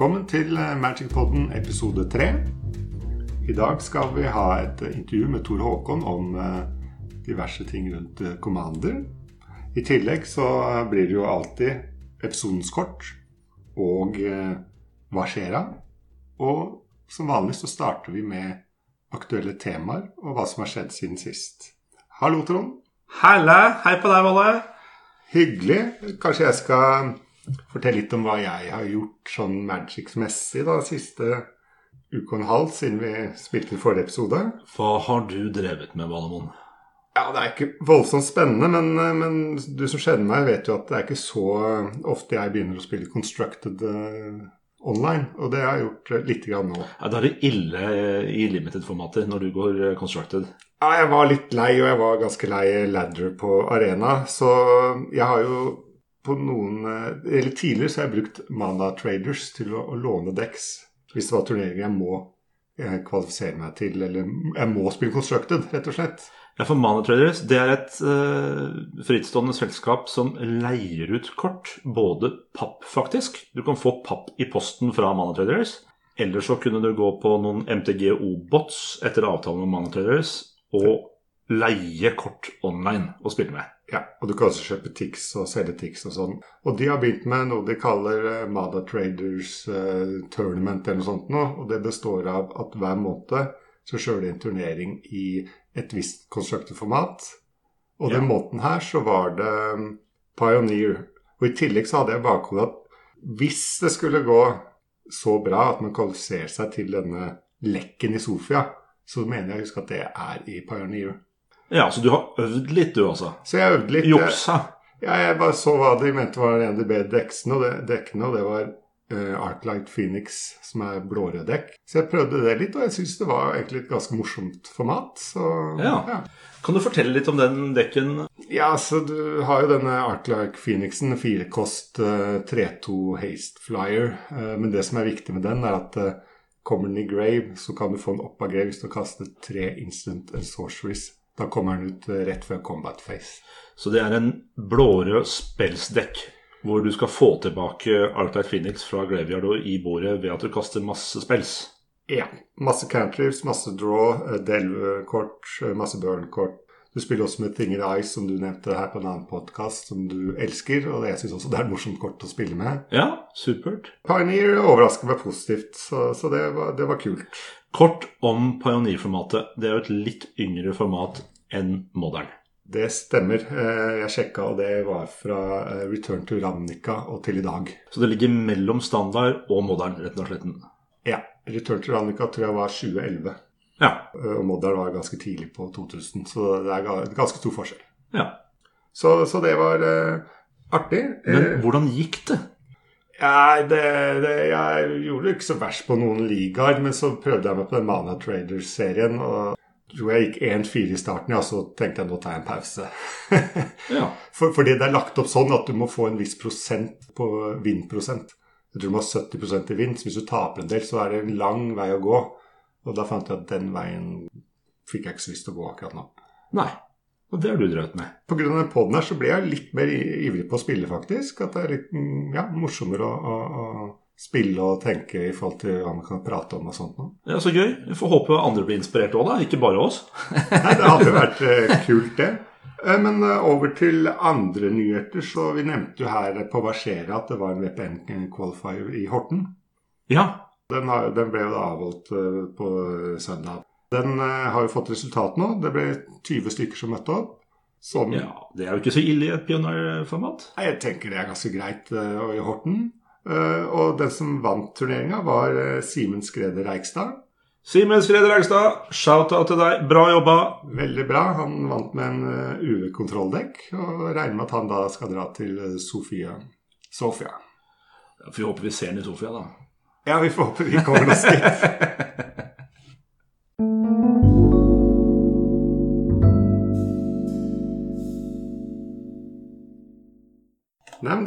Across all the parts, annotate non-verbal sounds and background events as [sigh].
Velkommen til Magicpodden Magic-podden episode 3. I dag skal vi ha et eh, intervju med Tor Håkon om eh, diverse ting rundt eh, Commander. I tillegg så eh, blir det jo alltid episodens kort og eh, hva skjer da? Og som vanlig så starter vi med aktuelle temaer og hva som har skjedd siden sist. Hallo, Trond. Halla. hei på deg, Valle. Hyggelig. Kanskje jeg skal fortelle litt om hva jeg har gjort sånn Magic-messig da, siste uke og en halv siden vi spilte i forrige episode. Hva har du drevet med, Valemon? Ja, det er ikke voldsomt spennende, men, men du som kjenner meg, vet jo at det er ikke så ofte jeg begynner å spille Constructed eh, online. Og det har jeg gjort eh, litt grann nå. Ja, da er det ille eh, i limited-formatet når du går eh, constructed. Ja, jeg var litt lei, og jeg var ganske lei ladder på arena. Så jeg har jo på noen eh, Eller tidligere så har jeg brukt Mana Traders til å, å låne decks. Hvis det var turneringer jeg må eh, kvalifisere meg til, eller jeg må spille Constructed, rett og slett. Ja, for ManaTraders, det er et uh, frittstående selskap som leier ut kort. Både papp, faktisk. Du kan få papp i posten fra ManaTraders, Eller så kunne du gå på noen MTGO-bots etter avtale med ManaTraders, og leie kort online og spille med. Ja, og du kan også kjøpe Tix og selge Tix og sånn. Og de har begynt med noe de kaller ManaTraders Mada Traders eh, Tournament eller noe sånt nå. Og det består av at hver måned så kjører de en turnering i et visst constructed-format. Og Ja. den måten her så var det um, Pioneer. Og i tillegg så hadde jeg bakhodet at hvis det skulle gå så bra at man kvalifiserer seg til denne lekken i Sofia, så mener jeg å huske at det er i Pioneer. Ja, så du har øvd litt, du altså? Så jeg øvde litt. Juksa. Ja, jeg bare så hva de mente var en av de bedre dekkene, og det, dekkene, og det var Arclight Phoenix, som er blårød dekk. Så jeg prøvde det litt, og jeg syns det var egentlig et ganske morsomt format. Så Ja. ja. Kan du fortelle litt om den dekken? Ja, så du har jo denne Arclight Phoenixen, firekost uh, 3-2 Haste Flyer. Eh, men det som er viktig med den, er at uh, kommer den i grave, så kan du få den opp av grave hvis du kaster tre instant and sorceries. Da kommer den ut eh, rett før combat face. Så det er en blårød spelsdekk hvor du skal få tilbake Arctic Phoenix fra Graveyard i bordet ved at du kaster masse spells. Ja. Masse cantrips, masse draw, eh, delve-kort, eh, masse burn-kort. Du spiller også med Thing in Eyes, som du nevnte her på en annen podkast, som du elsker. Og jeg syns også det er et morsomt kort å spille med. Ja, supert. Pioneer overrasker meg positivt, så, så det, var, det var kult. Kort om Pioneer-formatet. Det er jo et litt yngre format enn Modern. Det stemmer. Eh, Jeg sjekka, og det var fra eh, Return to Ravnica og til i dag. Så det ligger mellom standard og modern, rett og slett. Ja. Return to Ravnica tror jeg var 2011. Ja. eh, Og Modern var ganske tidlig på 2000, så det er ganske stor forskjell. ja. Så, så det var uh, artig. Men hvordan gikk det? Nei, det, det, jeg gjorde det ikke så verst på noen ligaer, men så prøvde jeg meg på den Mana Traders-serien. og tror jeg gikk 1-4 i starten, ja, så tenkte jeg nå tar jeg en pause. [laughs] Ja. For, fordi det er lagt opp sånn at du må få en viss prosent på vinn-prosent. Jeg tror du må ha 70% i vind, så hvis du taper en del, så er det en lang vei å gå. Og da fant jeg at den veien fikk jeg ikke så lyst til å gå akkurat nå. Nei. Og det har du drevet med. Av den poden her så ble jeg litt mer ivrig på å spille, faktisk. At det er litt mm, ja, morsommere å, å, å spille og tenke i forhold til hva man kan prate om og sånt noe. Ja, Så gøy. Vi får håpe andre blir inspirert òg, da. Ikke bare oss. [laughs] Nei, det hadde vært eh, kult, det. Eh, Men eh, over til andre nyheter. Så vi nevnte jo her på Versera at det var en VPN-qualifier i Horten. Ja. Den, har, den ble jo da avholdt på søndag. Den har jo fått resultat nå. Det ble 20 stykker som møtte opp. Som ja. Det er jo ikke så ille i et pionerformat. Nei, Jeg tenker det er ganske greit i Horten. Eh, og den som vant turneringa, var eh, Simen Skrede Reikstad. Simen Skrede Reikstad, shout-out til deg. Bra jobba. Veldig bra. Han vant med en uh, UV-kontrolldekk, og regner med at han da skal dra til eh, Sofia. Sofia. Ja, vi håper vi ser den i Sofia, da. Ja, vi får håpe vi kommer oss [laughs] dit.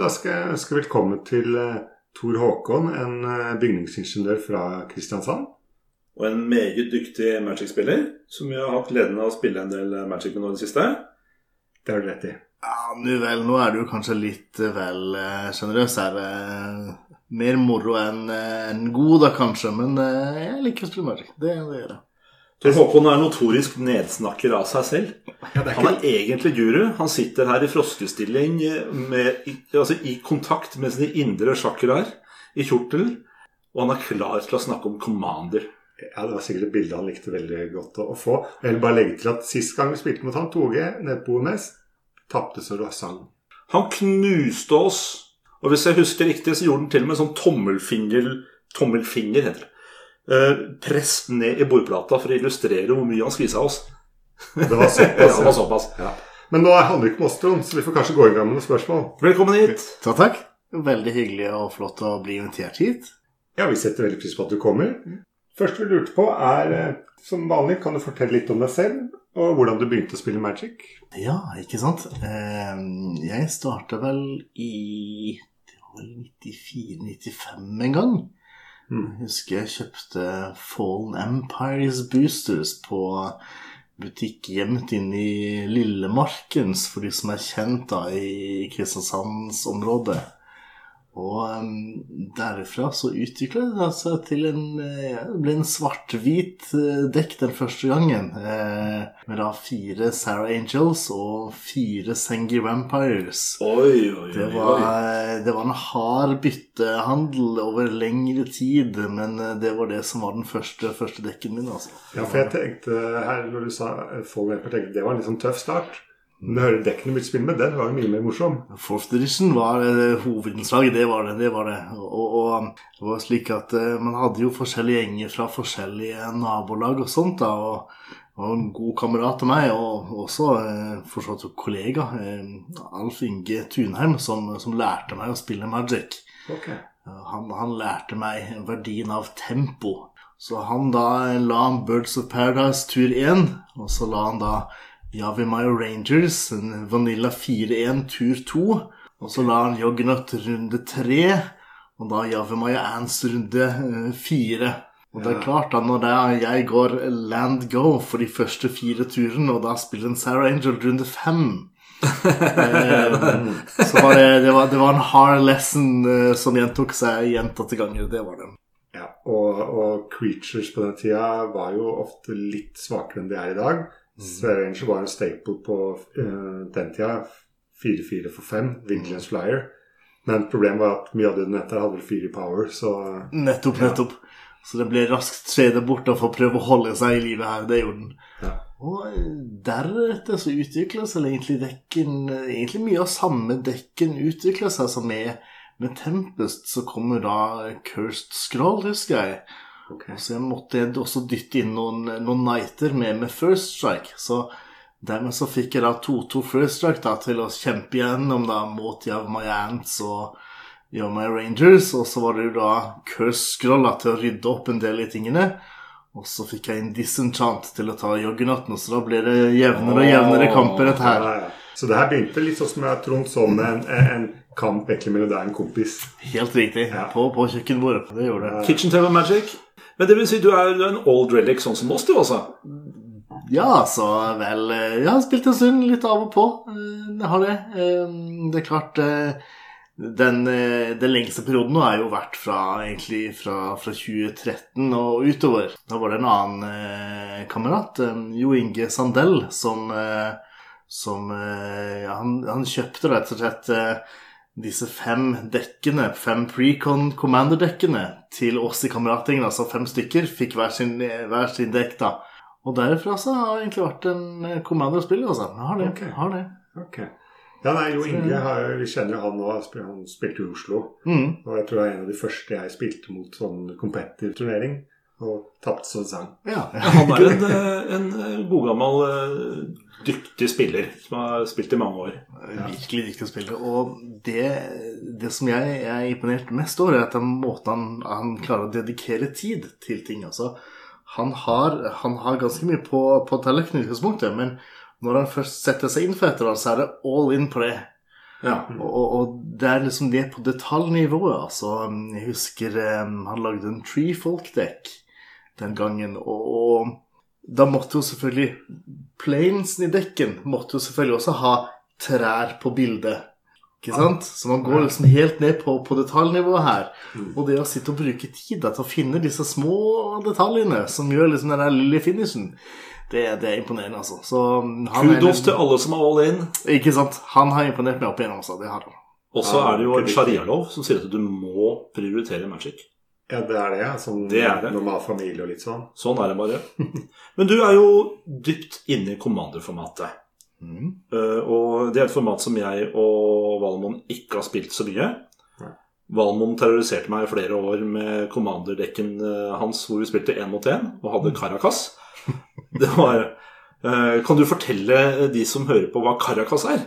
Da skal jeg ønske velkommen til uh, Tor Håkon, en uh, bygningsingeniør fra Kristiansand. Og en meget dyktig Magic-spiller, som vi har hatt gleden av å spille en del Magic med nå i det siste. Det har du rett i. Ja, nu vel, nå er du kanskje litt vel sjenerøs her. Mer moro enn en god, da, kanskje. Men jeg liker å spille Magic. Det, det gjør jeg. Tor Håkon er notorisk nedsnakker av seg selv. Ja, er han er egentlig guru. Han sitter her i froskestilling med, altså, i kontakt med sine indre chakraer i kjortel, og han er klar til å snakke om Commander. Ja, Det var sikkert et bilde han likte veldig godt å, få. Jeg vil bare legge til at Sist gang vi spilte mot han, 2G, nede på OMS, tapte så det sang. Han knuste oss. Og hvis jeg husker riktig, så gjorde han til og med sånn tommelfinger, tommelfinger heter det Eh, press ned i bordplata for å illustrere hvor mye han skvisa oss. Det var såpass. [laughs] ja, var såpass. Ja. Men nå handler det ikke om oss, Trond, så vi får kanskje gå i gang med noen spørsmål. Velkommen hit. Takk, takk. Veldig hyggelig og flott å bli invitert hit. Ja, vi setter veldig pris på at du kommer. Først vi lurte på er, eh, som vanlig, kan du fortelle litt om deg selv, og hvordan du begynte å spille Magic? Ja, ikke sant. Eh, jeg starta vel i det var 94-95 en gang. Mm. Jeg husker jeg kjøpte Fallen Empires Boosters på butikk gjemt inne i Lillemarkens, for de som er kjent da i Kristiansandsområdet. Og um, derifra så utvikla det seg til en ja, ble en svart-hvit uh, dekk den første gangen. Uh, med da fire Sarah Angels og fire Sengi Vampires. Oi, oi, oi, det, var, det var en hard byttehandel over lengre tid, men det var det som var den første, første dekken min. altså. Ja, for jeg tenkte her når du sa Fall Vamper, tenkte det var en litt sånn tøff start. Men dekkene mitt spill med, den var mye mer morsom. Fourth edition var uh, hovedinnslaget, det var det. det, var det. Og, og, det var slik at uh, man hadde jo forskjellige gjenger fra forskjellige nabolag og sånt. da, og, og en god kamerat av meg, og også uh, forstått kollega, uh, Alf Inge Tunheim, som, som, lærte meg å spille magic. Okay. Han, han, lærte meg verdien av tempo. Så han da la Birds of Paradise tur 1, og så la han da Yavimaya Rangers, en Vanilla 4-1 tur 2. Og så la han Joggenut runde 3, og da Yavimaya Ants runde 4. Og det er klart, da når jeg går land go for de første fire turene, og da spiller en Sarah Angel runde 5 [laughs] eh, Så var det, det, var, det var en hard lesson eh, som gjentok seg gjentatte ganger. Det var det. Ja, og, og creatures på den tida var jo ofte litt svakere enn de er i dag. Sverre Ranger var en staple på uh, den tida. 4-4 for 5. Vigilance Flyer. Men problemet var at mye av det nettet hadde 4 power, så [laughs] Nettopp, nettopp. Så det ble raskt skjede bort for å prøve å holde seg i livet her. Det gjorde den. Ja. Og deretter så utvikla seg egentlig dekken Egentlig mye av samme dekken utvikla seg som med, med Tempest. Så kommer da Cursed Scroll, husker jeg. Okay. Så jeg måtte også dytte inn noen, noen nighter med, med First Strike. Så dermed så fikk jeg da 2-2 First Strike da, til å kjempe igjennom da mot Yav My Ants og Yav My Rangers. Og så var det jo da Curse Scroll da, til å rydde opp en del i tingene. Og så fikk jeg en Disenchant til å ta Joggernatten, så da ble det jevnere og jevnere kamper, dette her. Så det her begynte litt sånn som jeg Trond som en, en kamp egentlig mellom deg og en kompis. Helt riktig. Ja. På, på kjøkkenbordet. Det gjorde det. Kitchen Table Magic. Men det vil si du er, en old relic sånn som oss, du også? Ja, så vel Jeg har spilt en stund, litt av og på. Jeg har det. Det er klart den, den lengste perioden nå har jo vært fra, egentlig fra, fra 2013 og utover. Da var det en annen eh, kamerat, Jo Inge Sandell, som, eh, som ja, han, han, kjøpte rett og slett disse fem dekkene, fem Precon Commander-dekkene, til oss i kameratgjengen. Altså fem stykker fikk hver sin, hver sin dekk, da. Og derfra så har det egentlig vært en Commander-spiller, altså. Har det. Okay. Har det. Okay. Ja, nei, Jo Inge har, vi kjenner jo han nå. Han spilte i Oslo. Mm. Og jeg tror det er en av de første jeg spilte mot sånn competitive turnering. Og tapte som sang. Ja. Han er en, en god gammel dyktig spiller som har spilt i mange år. Virkelig dyktig spiller. Og det, det som jeg er imponert mest over, er at den måten han, han, klarer å dedikere tid til ting. Altså, han, har, han har ganske mye på, på tallerkenen i utgangspunktet, men når han først setter seg inn for et eller annet, så er det all in på det. Ja. Og, og, og det er liksom det på detaljnivået. Altså, jeg husker um, han lagde en Tree Folk-dekk den gangen, og, og da måtte jo selvfølgelig Planesen i dekken måtte jo selvfølgelig også ha trær på bildet. Ikke sant? Så man går liksom helt ned på, på detaljnivået her. Og det å sitte og bruke tid da, til å finne disse små detaljene som gjør liksom den lille finishen, det, det er imponerende, altså. Så han er- Kudos til alle som er all in. Ikke sant? Han har imponert meg opp igjennom, altså. Det har han. Og så er det jo en sharialov som sier at du må prioritere magic. Ja, det er det, ja. Sånn Det er det. normal familie og litt sånn. Sånn er det bare. [laughs] Men du er jo dypt inne i Commander-formatet. Mm. Uh, og det er et format som jeg og Valmon ikke har spilt så mye. Valmon terroriserte meg i flere år med Commander-dekken eh, hans hvor vi spilte én mot én og hadde Caracas. [laughs] Det var eh, Kan du fortelle de som hører på, hva Caracas er?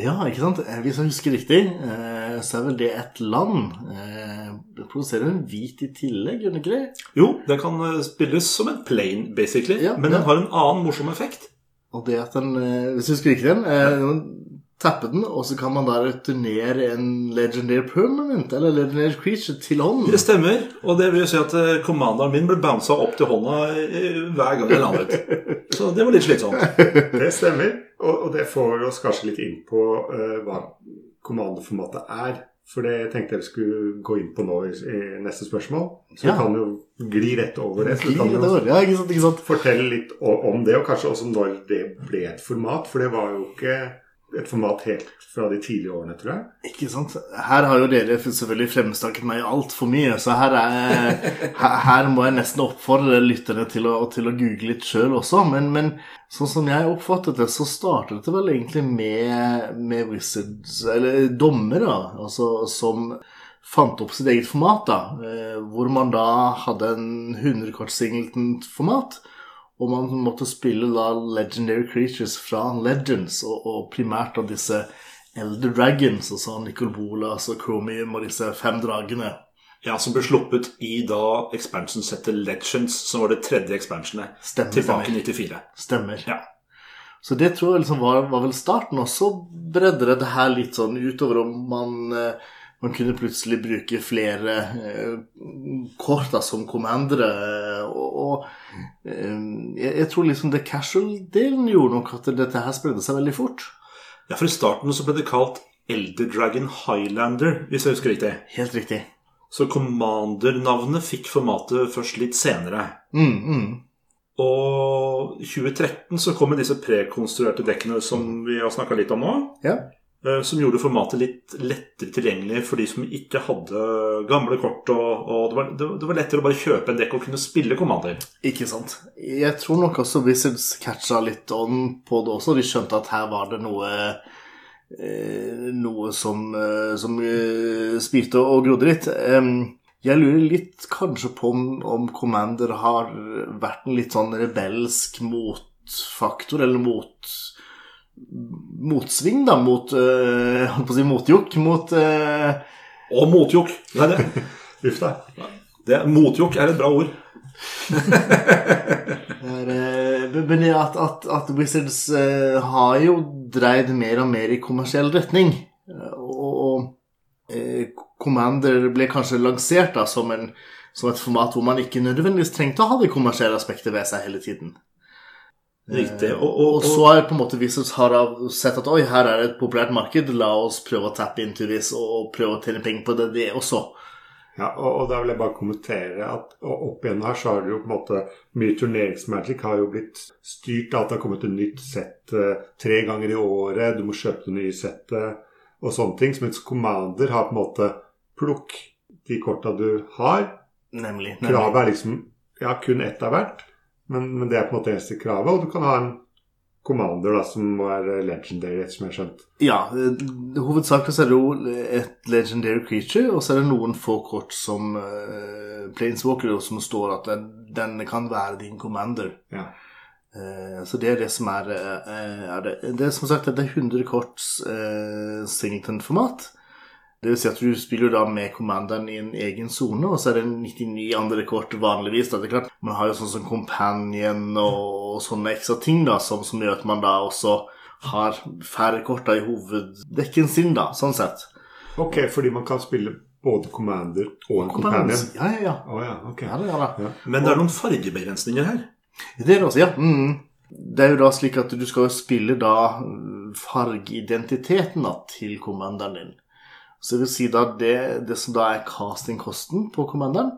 Ja, ikke sant? Hvis jeg husker riktig, eh, så er vel det et land. Eh, produserer en hvit i tillegg, gjør den ikke det? Jo, den kan eh, spilles som en plane, basically. Ja, men ja. den har en annen morsom effekt. Og det at den, eh, hvis du skriker den, eh, man tapper den, og så kan man da returnere en legendary permanent, eller legendary creature, til hånden. Det stemmer. Og det vil si at kommanderen commanderen min ble bounsa opp til hånda eh, hver gang jeg landet. [laughs] Så det var litt slitsomt. Det stemmer. Og, og det får oss kanskje litt inn på uh, hva kommandoformatet er. For det tenkte jeg vi skulle gå inn på nå i, neste spørsmål. Så Ja. vi kan jo gli rett over det. Så du kan jo. Ja, ikke sant, ikke sant? fortelle litt om det, og kanskje også når det ble et format. For det var jo ikke et format helt fra de tidlige årene, tror jeg. Ikke sant? Her har jo dere selvfølgelig fremstakket meg altfor mye, så her, er, [laughs] her, må jeg nesten oppfordre lytterne til å, til å google litt sjøl også. Men, men sånn som jeg oppfattet det, så startet det vel egentlig med, med Wizards, eller dommere, altså som fant opp sitt eget format, da. Eh, hvor man da hadde en 100-kort-singleton-format. Og man måtte spille da Legendary Creatures fra Legends, og, og primært av disse Elder Dragons, altså Nicol Bolas og Chromium og disse fem dragene. Ja, Som ble sluppet i da expansion-settet Legends, som var det tredje expansionet. Stemmer, Tilbake i stemmer. 94. Stemmer. Ja. Så det tror jeg liksom var, var vel starten, og så bredde det det her litt sånn utover om man, eh, man kunne plutselig bruke flere eh, kort da, som commandere. eh, Og, og eh, jeg, tror liksom det casual-delen gjorde nok at dette her spredde seg veldig fort. Ja, for I starten så ble det kalt Elder Dragon Highlander, hvis jeg husker riktig. Helt riktig. Så Commander-navnet fikk formatet først litt senere. Mm, mm. Og i 2013 så kom disse prekonstruerte dekkene som vi har snakka litt om nå. Ja. Eh, Som gjorde formatet litt lettere tilgjengelig for de som ikke hadde gamle kort. Og, og det, var, det, var lettere å bare kjøpe en dekk og kunne spille Commander. Ikke sant. Jeg tror nok også Wizards catcha litt on på det også. De skjønte at her var det noe eh, Noe som, eh, som spirte og grodde litt. Jeg lurer litt kanskje på om, om Commander har vært en litt sånn rebelsk motfaktor, eller mot Motsving, da, mot eh, Holdt på å si motjokk mot eh, Og motjokk! Det er [laughs] det. Uff da. er- Motjokk er et bra ord. [laughs] Er, eh, Men at, at, at Wizards eh, har jo dreid mer og mer i kommersiell retning. Og, og eh, Commander ble kanskje lansert da som, en, som et format hvor man ikke nødvendigvis trengte å ha det kommersielle aspektet ved seg hele tiden. Riktig. Og, Og, og, Og så er på en måte Wizards har sett at oi, her er det et populært marked, la oss prøve å tappe inn this og prøve å tjene penger på det, det også. Ja, og, og da vil jeg bare kommentere at opp igjen her så har det jo på en måte Mye turneringsmagic har jo blitt styrt av at det har kommet et nytt sett eh, tre ganger i året. Du må kjøpe det nye settet og sånne ting. Mens Commander har på en måte plukk de korta du har. Nemlig. nemlig. Kravet er liksom ja, kun ett av hvert. Men, men det er på en måte eneste kravet. Og du kan ha en Commander da, som er legendary, etter som jeg har skjønt. Ja, eh, hovedsakelig så er det jo et legendary creature, og så er det noen få kort som uh, Planeswalker, som står at den, den kan være din commander. Ja. Eh, så det er det som er, eh, er det. det er som sagt det er 100 korts uh, singleton-format. Det vil si at du spiller da med commanderen i en egen sone, og så er det 99 andre kort vanligvis. Da. Det er klart, Man har jo sånn som Companion og sånne ekstra ting da, som, som gjør at man da også har færre kort da i hoveddekken sin, da, sånn sett. Ok, fordi man kan spille både Commander og en Companion. Ja, ja, ja. Å ja, ok. ja, det, ja da. Ja. Men det er noen fargebegrensninger her. Det er det også, ja. Mm. Det er jo da slik at du skal jo spille da fargeidentiteten da, til commanderen din. Så det vil si da det, det som da er castingkosten på commanderen,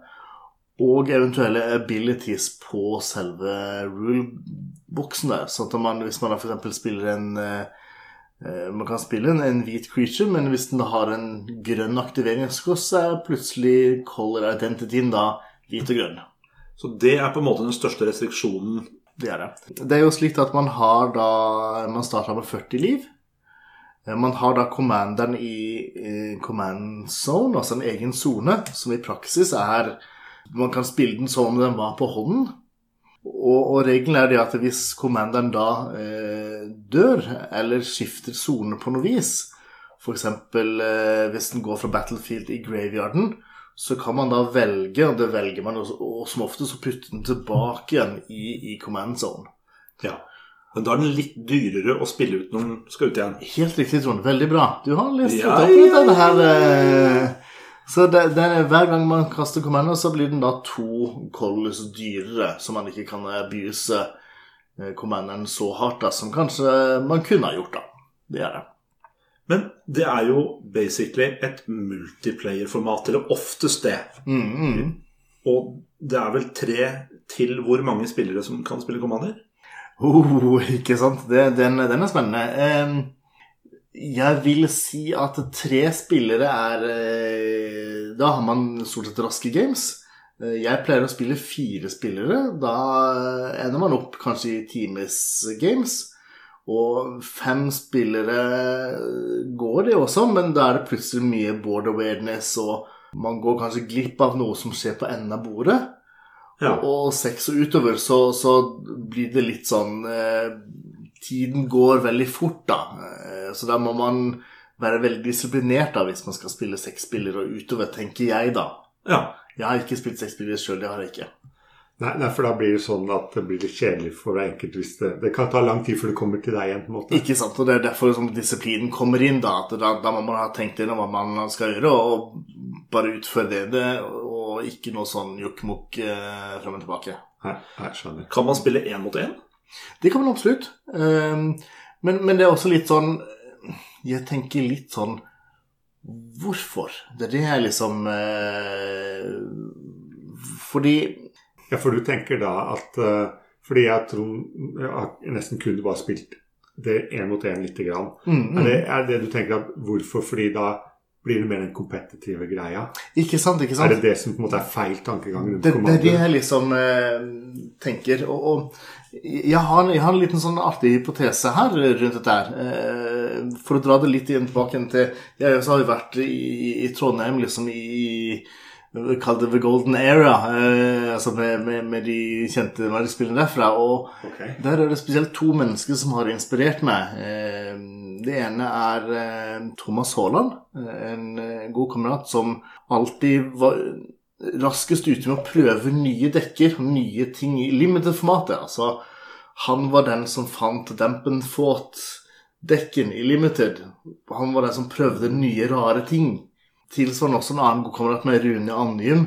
og eventuelle abilities på selve rule-boksen der. Sånn at man, hvis man da f.eks. spiller en eh, eh, Man kan spille en, en hvit creature, men hvis den har en grønn aktiveringskost, så er plutselig color identityen da hvit og grønn. Så det er på en måte den største restriksjonen. Det er det. Det er jo slik at man har da Man starter med 40 liv. Eh, Man har da commanderen i command zone, altså en egen sone, som i praksis er Man kan spille den som om den var på hånden. Og, og regelen er det at hvis commanderen da eh, dør, eller skifter sone på noe vis, f.eks. Eh, hvis den går fra battlefield i graveyarden, så kan man da velge, og det velger man, og som ofte så putter den tilbake igjen i, i command zone. Ja. Men da er den litt dyrere å spille ut når den skal ut igjen. Helt riktig, Trond. Veldig bra. Du har lest Ja, litt opp ja, det her. eh, Så det, det er, hver gang man kaster kommando, så blir den da to colors dyrere, så man ikke kan abuse eh, kommandoen så hardt da, som kanskje man kunne ha gjort, da. Det er det. Men det er jo basically et multiplayer-format, eller oftest det. Mm, mm. Og det er vel tre til hvor mange spillere som kan spille Commander? Oh, ikke sant? Det, den, den er spennende. Jeg vil si at tre spillere er eh, Da har man stort sett raske games. Eh, Jeg pleier å spille fire spillere. Da ender man opp kanskje i times games. Og fem spillere går det også, men da er det plutselig mye board awareness, og man går kanskje glipp av noe som skjer på enden av bordet. Ja. Og seks og utover så, så blir det litt sånn eh, Tiden går veldig fort, da. Eh, så da må man være veldig disiplinert da hvis man skal spille sexspiller og utover, tenker jeg, da. ja. Jeg har ikke spilt sexspiller sjøl, det har jeg ikke. Nei, nei, for da blir det sånn at det blir litt kjedelig for hver enkelt hvis det Det kan ta lang tid før det kommer til deg igjen, på en måte. Ikke sant, og Det er derfor sånn, disiplinen kommer inn. Da at da, da må man ha tenkt inn hva man skal gjøre, og bare utføre det, det og ikke noe sånn jokkmokk eh, frem og tilbake. Nei, nei, skjønner. Kan man spille én mot én? Det kan man absolutt. Um, Men, men det er også litt sånn Jeg tenker litt sånn Hvorfor? Det er det jeg liksom eh, Fordi Ja, for du tenker da at eh, Fordi jeg tror jeg nesten kun bare spilt det én mot én lite grann. mm, mm. Er, det, er det du tenker at hvorfor? Fordi da blir det mer den kompetitive greia? Ikke sant, ikke sant? Er det det som på en måte er feil tankegang rundt Det, det er det jeg liksom eh, tenker. Og, og jeg, har, jeg har en liten sånn artig hypotese her rundt dette her. Eh, for å dra det litt igjen tilbake til Jeg også har jo vært i, i Trondheim liksom i Kall det The Golden Era. Eh, altså med, med, med de kjente spillene derfra. Og okay. der er det spesielt to mennesker som har inspirert meg. Eh, Det ene er eh, Thomas Haaland, eh, en eh, god kamerat som alltid var raskest ute med å prøve nye dekker nye ting i limited-formatet. Altså, han var den som fant Dampen Fought-dekken i limited. Han var den som prøvde nye, rare ting. Tilsvarende også en annen god kamerat med Rune Anjum,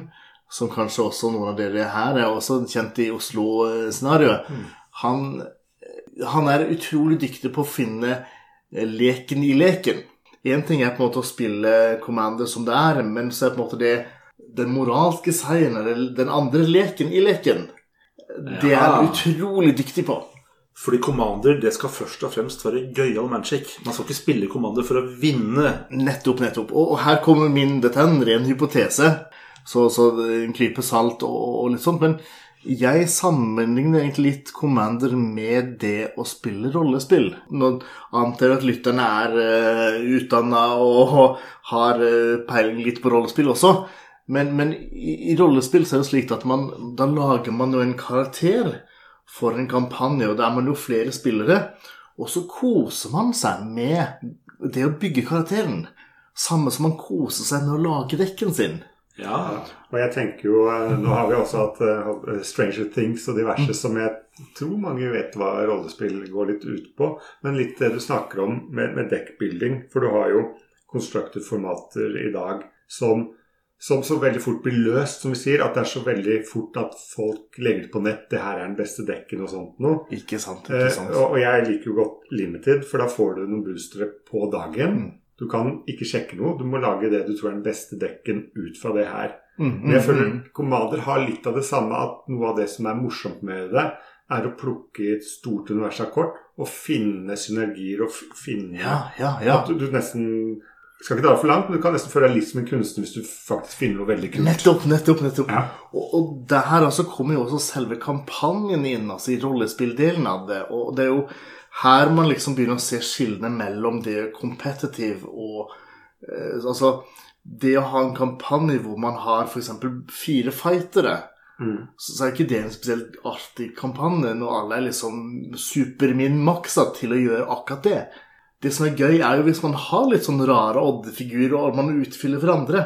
som kanskje også noen av dere her er også kjent i Oslo-scenarioet. Han, han er utrolig dyktig på å finne leken i leken. Én ting er på en måte å spille Commander som det er, men så er på en måte det den moralske seieren, eller den andre leken i leken. Det er han utrolig dyktig på. Fordi Commander det skal først og fremst være gøyal magic. Man skal ikke spille Commander for å vinne. Nettopp, nettopp. Og, og her kommer min Dette er en ren hypotese, så, så en klype salt og, og litt sånt. Men jeg sammenligner egentlig litt Commander med det å spille rollespill. Nå antar jeg at lytterne er uh, utdanna og [laughs] har uh, peiling litt på rollespill også. Men, men i, i rollespill så er det slik at man, da lager man jo en karakter for en kampanje, og det er man jo flere spillere. Og så koser man seg med det å bygge karakteren. Samme som man koser seg med å lage dekken sin. Ja. Og jeg tenker jo, eh, Nå har vi også hatt eh, Stranger Things og diverse som jeg tror mange vet hva rollespill går litt ut på, men litt det du snakker om med, med dekkbuilding. For du har jo constructed formater i dag som, som så veldig fort blir løst, som vi sier. At det er så veldig fort at folk legger det på nett. 'Det her er den beste dekken', og sånt noe. Ikke sant. Eh, ikke sant. og, og jeg liker jo godt limited, for da får du noen boostere på dagen. Mm. Du kan ikke sjekke noe. Du må lage det du tror er den beste dekken ut fra det her. Mm, Men jeg mm, føler mm. Commander har litt av det samme, at noe av det som er morsomt med det, er å plukke i et stort univers av kort og finne synergier og finne Ja, ja, ja. At du, du nesten skal ikke dra for langt, men du kan nesten føle deg litt som en kunstner hvis du faktisk finner noe veldig kult. Nettopp, nettopp, nettopp. Ja. Og, og der altså kommer jo også selve kampanjen inn, altså i rollespilldelen av det. Og det er jo her man liksom begynner å se skillene mellom det competitive og eh, Altså det å ha en kampanje hvor man har f.eks. fire fightere, Mm. så, så er ikke det en spesielt artig kampanje når alle er liksom supermin-maksa til å gjøre akkurat det. Det som er gøy, er jo hvis man har litt sånn rare oddefigurer, og man utfyller hverandre.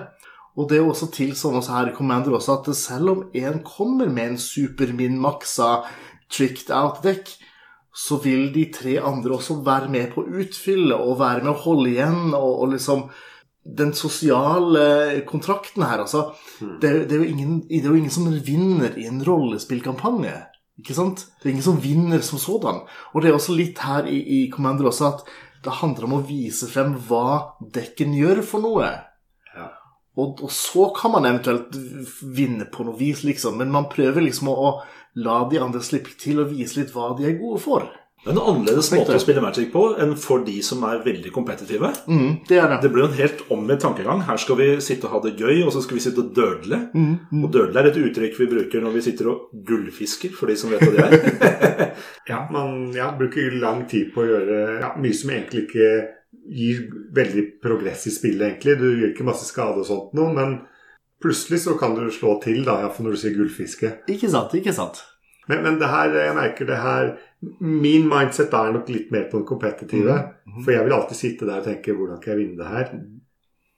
Og det er jo også til sånn også her i Commander også, at selv om en kommer med en supermin-maksa tricked out-dekk, så vil de tre andre også være med på å utfylle og være med å holde igjen og, og liksom Den sosiale kontrakten her, altså. Det, er- det, er ingen, det er jo ingen som vinner i en rollespillkampanje. Ikke sant? Det er ingen som vinner som sådan. Og det er også litt her i, i Commander også at det handler om å vise frem hva dekken gjør for noe. Ja. Og, og så kan man eventuelt vinne på noe vis, liksom. Men man prøver liksom å, å la de andre slippe til og vise litt hva de er gode for. Det er en annerledes måte å spille Magic på enn for de som er veldig kompetitive. Mm, det er det. Det blir jo en helt omvendt tankegang. Her skal vi sitte og ha det gøy, og så skal vi sitte og dødle. Mm, mm. Og dødle er et uttrykk vi bruker når vi sitter og gullfisker, for de som vet hva det er. [laughs] Ja, man ja, bruker lang tid på å gjøre ja, mye som egentlig ikke gir veldig progress i spillet, egentlig. Du gjør ikke masse skade og sånt noe, men plutselig så kan du slå til, da, iallfall når du sier gullfiske. Ikke sant, ikke sant. Men, men det her, jeg merker det her Min mindset er nok litt mer på den kompetitive. Mhm. For jeg vil alltid sitte der og tenke 'Hvordan kan jeg vinne det her?'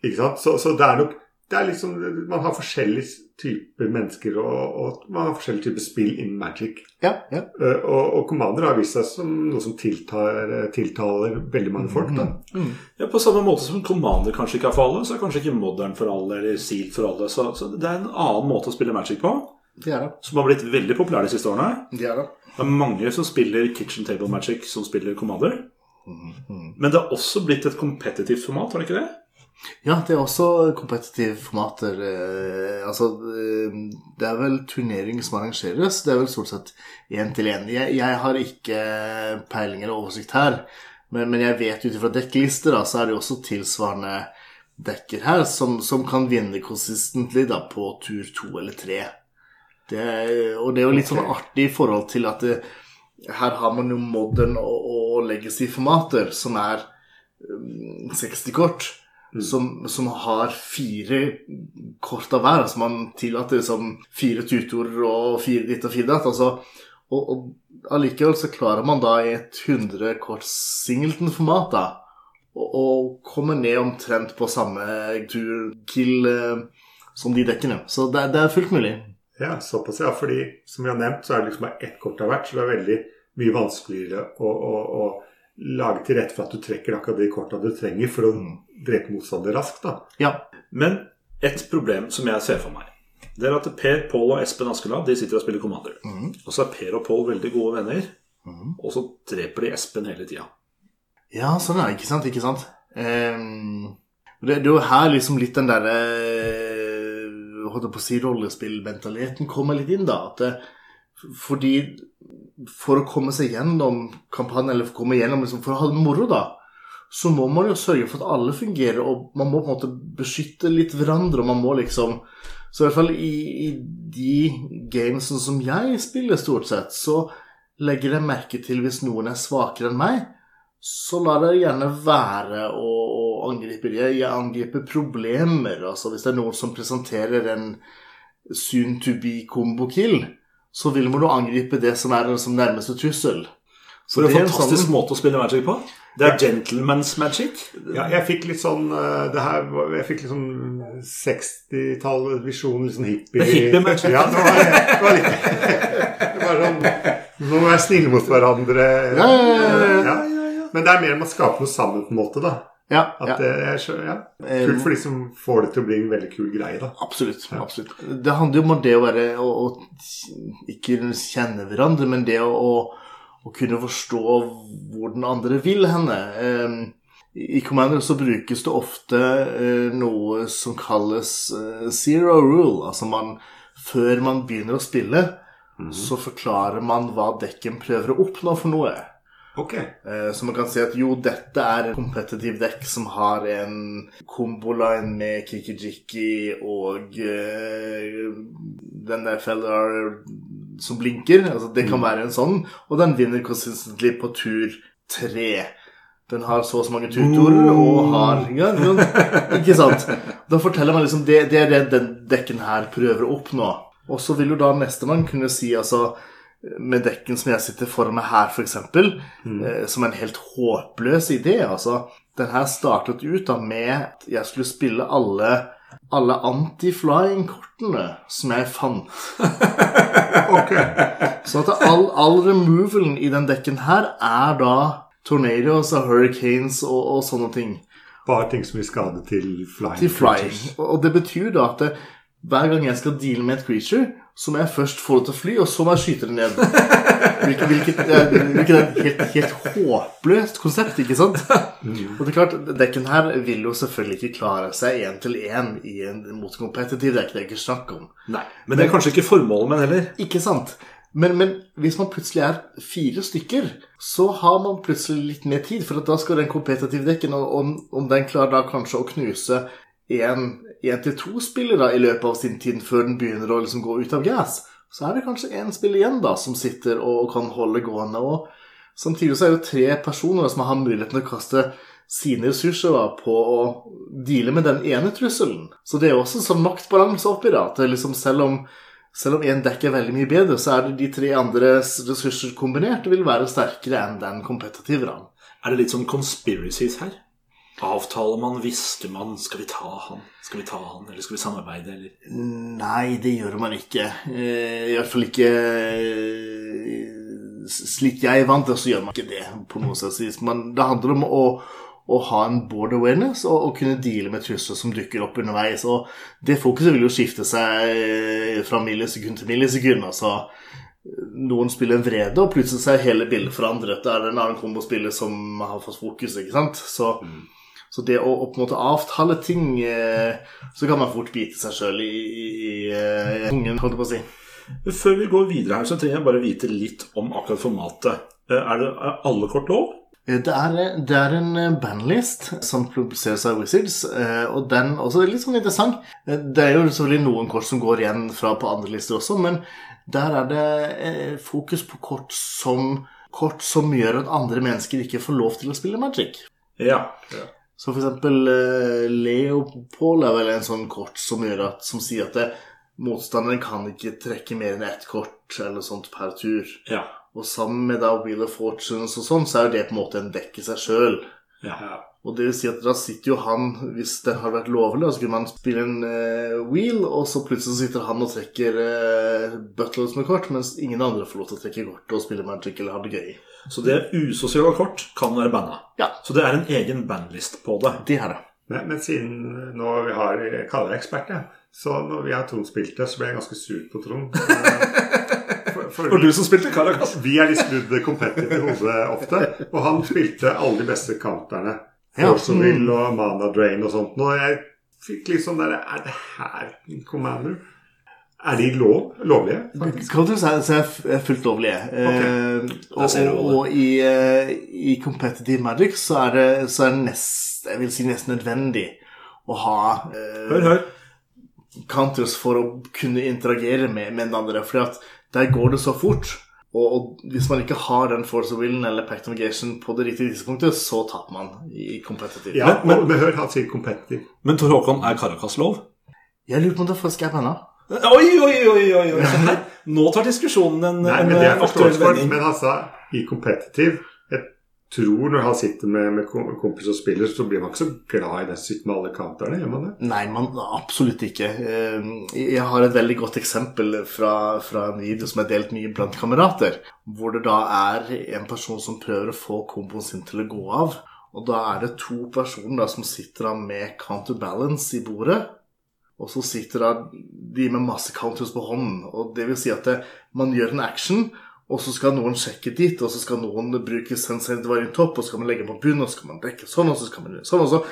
Ikke sant? Så, så det er nok det er liksom, Man har forskjellige typer mennesker, og, og man har forskjellige typer spill innen Magic. Ja, ja. Eh, Og, og Commander har vist seg som noe som tiltar, tiltaler veldig mange folk. da. Mm. Ja, På samme måte som Commander kanskje ikke er for alle, så er kanskje ikke Modern for alle, eller Seal for alle. Så, så det er en annen måte å spille Magic på, Det er det. som har blitt veldig populær de siste årene. Det er det. Det er mange som spiller Kitchen Table Magic, som spiller Commander. Men det har også blitt et kompetitivt format, har det ikke det? Ja, det er også kompetitive formater. Eh, altså, eh, det er vel turnering som arrangeres. Det er vel stort sett én til én. Jeg, jeg har ikke peiling eller oversikt her, men, men jeg vet ut ifra dekklister, da, så er det også tilsvarende dekker her som, som kan vinne konsistentlig på tur to eller tre. Det, og det er jo litt sånn artig i forhold til at det, her har man jo modern og, og legacy-formater, som er um, 60 kort som, som har fire kort av hver. Altså man tillater liksom fire tutorer og fire ditt og fire datt. Altså, og, og allikevel så klarer man da i et 100 kort singleton-format da og, og kommer ned omtrent på samme tur-kill uh, som de dekkene. Så det, det er fullt mulig. Ja, såpass, ja. Fordi som vi har nevnt, så er det liksom bare ett kort av hvert. Så det er veldig mye vanskeligere å, å, å lage til rette for at du trekker akkurat de korta du trenger for å drepe motstander raskt. da. Ja. Men et problem som jeg ser for meg, det er at Per, Pål og Espen Askeladd de sitter og spiller Commander. Og så er Per og Pål veldig gode venner, og så dreper de Espen hele tida. Ja, sånn er det. Ikke sant? Ikke sant? Um, det, det er jo her liksom litt den derre Holdt jeg på å si rollespillmentaliteten kommer litt inn, da. At det, fordi For å komme seg gjennom kampanjen, eller for å komme gjennom liksom, For å ha det moro, da, så må man jo sørge for at alle fungerer, og man må på en måte beskytte litt hverandre, og man må liksom Så i hvert fall i, i de gamesene som jeg spiller, stort sett, så legger jeg merke til hvis noen er svakere enn meg så lar det gjerne være å, å Jeg, det. Jeg angriper problemer. Altså hvis det er noen som presenterer en soon to be combo kill, så vil man jo angripe det som er den som nærmeste trussel. For det er en fantastisk sånn- måte å spille magic på. Det er gentleman's magic. Ja, jeg fikk litt sånn eh, det her, Jeg fikk litt sånn 60-tallet visjon, litt sånn hippie Det er hippie magic. Ja, det var, det var litt Det var sånn Nå må vi være snille mot hverandre. Ja, ja, ja, ja. Ja. Men det er mer om å skape noe sammen, på en måte. da Ja, At ja. det er så, ja. Eh, Kult for de som får det til å bli en veldig kul greie. da Absolutt. absolutt. Det handler jo om det å være å, å ikke kjenne hverandre, men det å, å, kunne forstå hvor den andre vil henne. Eh, I Commander så brukes det ofte eh, noe som kalles eh, zero rule. Altså man Før man begynner å spille, så forklarer man hva dekken prøver å oppnå for noe. Ok. Eh, Så man kan si at jo, dette er en kompetitiv dekk som har en komboline med kikijiki og uh, den der feller som blinker. Altså, det kan være en sånn, og den vinner consistently på tur tre. Den har så og så mange tutorer og har ja, ja, Ikke sant? Da forteller man liksom det, det er det den dekken her prøver å oppnå. Og så vil jo da nestemann kunne si altså med dekken som jeg sitter foran meg her, f.eks., eh, som en helt håpløs idé. Altså, den her startet ut da med at jeg skulle spille alle, alle anti-flying-kortene som jeg fant. [laughs] okay. Så at all, all removalen i den dekken her er da tornadoes og hurricanes og, og sånne ting. Bare ting som gir skade til flying. Til flying. Og og det betyr da at det, hver gang jeg skal deale med et creature, så må jeg først få det til å fly, og så må jeg skyte det ned. Hvilket, hvilket, hvilket er et helt, helt håpløst konsept, ikke sant? Og det er klart, dekken her vil jo selvfølgelig ikke klare seg én til én i en motkompetitiv. Det er ikke Det jeg ikke snakk om. Nei, Men det er kanskje ikke formålet med den heller. Ikke sant? Men, men hvis man plutselig er fire stykker, så har man plutselig litt mer tid. For da skal den kompetitive dekken, og om, om den klarer da kanskje å knuse én til to spillere i løpet av sin tid før den begynner å liksom gå ut av gas, så er det kanskje én spiller igjen da som sitter og kan holde gående. og Samtidig så er det tre personer som har muligheten til å kaste sine ressurser da, på å deale med den ene trusselen. Så det er også en sånn maktbalanse oppi det. At liksom selv om selv om én dekk er veldig mye bedre, så er det de tre andres ressurser kombinert vil være sterkere enn den kompetitive. Er det litt sånn conspiracies her? Avtaler man, visste man, skal vi ta han, skal vi ta han, eller skal vi samarbeide, eller Nei, det gjør man ikke. Eh, I hvert fall ikke eh, slik jeg er vant til, så gjør man ikke det. på noe vis. Men det handler om å, å ha en board awareness og, og kunne deale med trusler som dukker opp underveis. Og det fokuset vil jo skifte seg eh, fra millisekund til millisekund. altså noen spiller en vrede, og plutselig er hele bildet forandret. Da er det en annen kombospiller som har fått fokus. ikke sant? Så, så det å, å på en måte avtale ting eh, Så kan man fort bite seg sjøl i, i, i eh, tungen, holdt jeg på å si. Før vi går videre her, så trenger jeg bare vite litt om akkurat formatet. Eh, Er det er alle kort lov? Det er, det er en bandlist som publiseres av Wizards, eh, og den også er litt sånn interessant. Det er jo selvfølgelig noen kort som går igjen fra på andre lister også, men der er det fokus på kort som, kort som gjør at andre mennesker ikke får lov til å spille Magic. Ja. Så for eksempel eh, Leopold er vel en sånn kort som, gjør at, som sier at det, motstanderen kan ikke trekke mer enn ett kort eller sånt per tur. Ja. Og sammen med da Wheel of Fortunes og sånn, så er jo det på en måte en dekk i seg sjøl. ja. Og det vil si at da sitter jo han, hvis det har vært lovlig, så kunne man spille en uh, wheel, og så plutselig sitter han og trekker uh, buttloads med kort, mens ingen andre får lov til å trekke kort og spille Magic eller ha det gøy. Så det usosiale kort kan være banna. Ja. Så det er en egen bandlist på det. Det er det. Men, men siden nå vi har jeg kaller deg ekspert, ja. Så når vi har Trond spilt det, så ble jeg ganske sur på Trond. Eh, For, for [laughs] du som spilte Caracas. [laughs] vi er litt skrudd competitive i hodet ofte. Og han spilte alle de beste counterne. Ja. Force of og Mana Drain og sånt. Og jeg fikk liksom der Er det her Commander? Er de lov, lovlige? faktisk? Counters er, så er er fullt lovlige. Eh, og, og, og i, eh, i competitive magic så er det, så er det nest, jeg vil si nesten nødvendig å ha eh, Hør, hør. counters for å kunne interagere med, med den andre. For der går det så fort. Og, og hvis man ikke har den force of willen eller pact of Gation på det riktige tidspunktet, så taper man i competitive. Ja, Men- men, men hør, han sier competitive. Men Tor Håkon, er Caracas lov? Jeg lurer på om det faktisk er banna. Oi, oi, oi, oi, oi. Nå tar diskusjonen en, Nei, men det er forståelse for. Men han sa i competitive Jeg tror når han sitter med, med kompis og spiller, så blir man ikke så glad i det sitt med alle counterne, gjør man det? Nei, man, absolutt ikke. Eh, Jeg har et veldig godt eksempel fra, fra en video som er delt mye blant kamerater, hvor det da er en person som prøver å få komboen sin til å gå av. Og da er det to personer da som sitter da med counterbalance i bordet. Og så sitter da de med masse counters på hånden. Og det vil si at det, man gjør en action, og så skal noen sjekke dit, og så skal noen bruke sensei divine topp, og så skal man legge på bunn, og så skal man dekke sånn, og så skal man gjøre sånn, og så